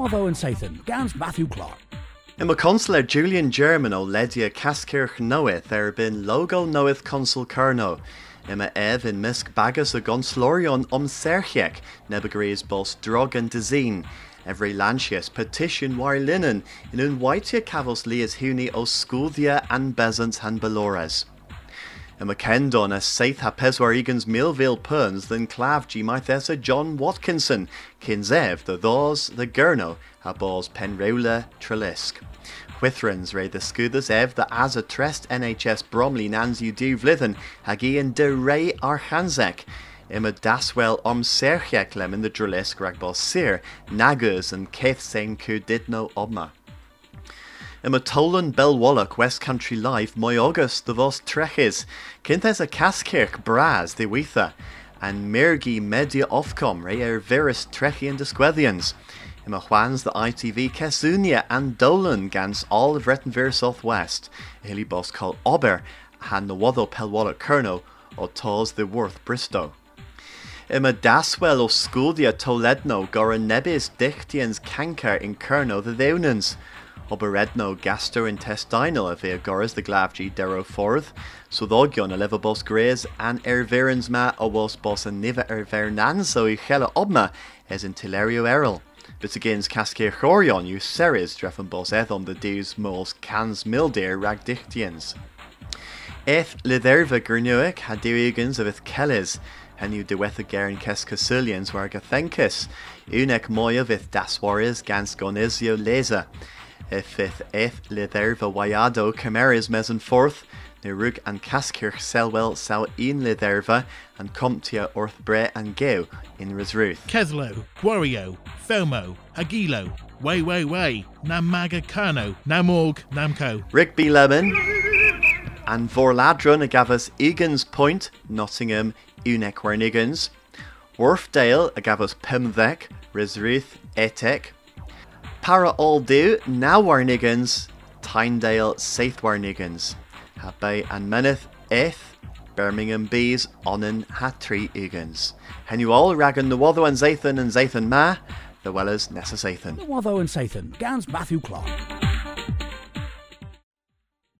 Watho and Sathan, Gans Matthew Clark. Ima consular Julian German ó ledia Caskirch Noeth er ar bin logo Noeth consul Kerno. Ima ev in misk bagus a gonslorion om serchiek, nebagrees bos drog and dezine. Every lantius petition war linen, in un whitea cavos lias huni o scudia and bezant han belores. Ima kendon as saith ha peswar egans milville perns than clav g mythesa John Watkinson, kinzev the thos the gurno, ha bos penreula trelisk. Whithrans re the scudas ev the as a trest NHS Bromley nans you do vlithen, hagian de re archanzek. Ima daswell om serchiek lem in the drelisk ragbos sir, nagus and keth sein ku didno obma. Im a Tolan Belwallach West Country Live moi August the vos trechis, Kinthes a Caskirk Braz de Witha, and Mirgi Media Ofcom re er virus trechi and disquethians. Im a Juans the ITV Kesunia and Dolan gans all of Rettenvir Southwest, Hilly Bos call Ober, han the Wotho Pelwallach Kerno, o Tos the Worth Bristow. Ima daswell o scudia toledno gora nebis dichtians canker in kerno the theunans. Oberedno gastrointestinal a bhí goras de forth, so dógion a leva bos grés an er verans ma a was bos a niva er vernan so i chela obma es in tilerio eril. But against cascir chorion you series drefen bos ethon the deus mols cans mildir rag dichtians. Eth liderva gurnuic had diugans of ith kellis, and you dewetha gerin kes casulians war gathenkus, unek moya vith daswaris gans gonizio leza. Ifith eth liderva wayado cameras mes and forth, ne rug and caskirch selwell sao in liderva, and comptia orth bre and geo in Risruth. Keslo, Wario, Felmo, Agilo, Way Way Way, Namaga Kano, Namorg, Namco. Rigby Lemon, and Vorladron agavas Egan's Point, Nottingham, Unek Wernigans, Wharfdale agavas Pimvek, Risruth, Etek, Para Aldu, now Warnigans, Tyndale, Saith Warnigans, Habay and Meneth, Eth, Birmingham Bees, Onan, Hatri Egans. Hen you all ragan the Watho and Zathan and Zathan Ma, the Wellers Nessa Zathan. Watho and Sathan, Gans Matthew Clark.